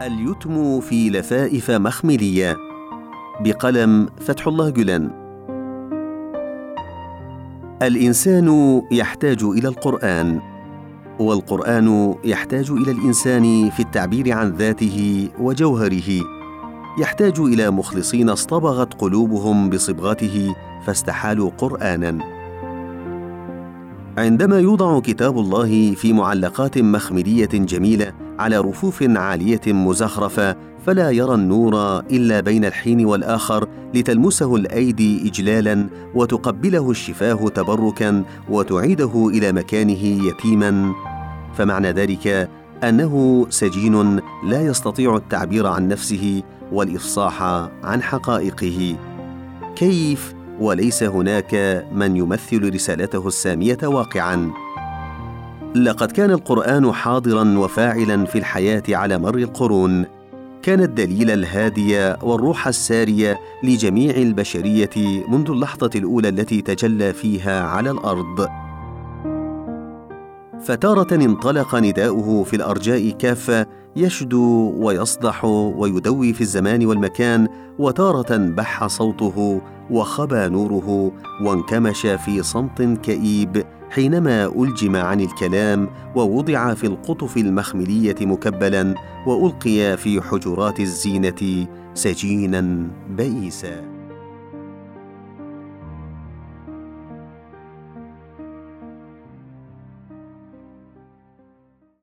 اليتم في لفائف مخملية. بقلم فتح الله جلان. الإنسان يحتاج إلى القرآن والقرآن يحتاج إلى الإنسان في التعبير عن ذاته وجوهره. يحتاج إلى مخلصين اصطبغت قلوبهم بصبغته فاستحالوا قرآنا. عندما يوضع كتاب الله في معلقات مخمليه جميلة على رفوف عالية مزخرفة فلا يرى النور إلا بين الحين والآخر لتلمسه الأيدي اجلالا وتقبله الشفاه تبركا وتعيده إلى مكانه يتيما. فمعنى ذلك أنه سجين لا يستطيع التعبير عن نفسه والإفصاح عن حقائقه. كيف وليس هناك من يمثل رسالته السامية واقعا. لقد كان القرآن حاضرا وفاعلا في الحياة على مر القرون. كان الدليل الهادي والروح السارية لجميع البشرية منذ اللحظة الأولى التي تجلى فيها على الأرض. فتارة انطلق نداؤه في الأرجاء كافة يشدو ويصدح ويدوي في الزمان والمكان وتارة بح صوته وخبى نوره وانكمش في صمت كئيب حينما ألجم عن الكلام ووضع في القطف المخملية مكبلا وألقي في حجرات الزينة سجينا بئيسا.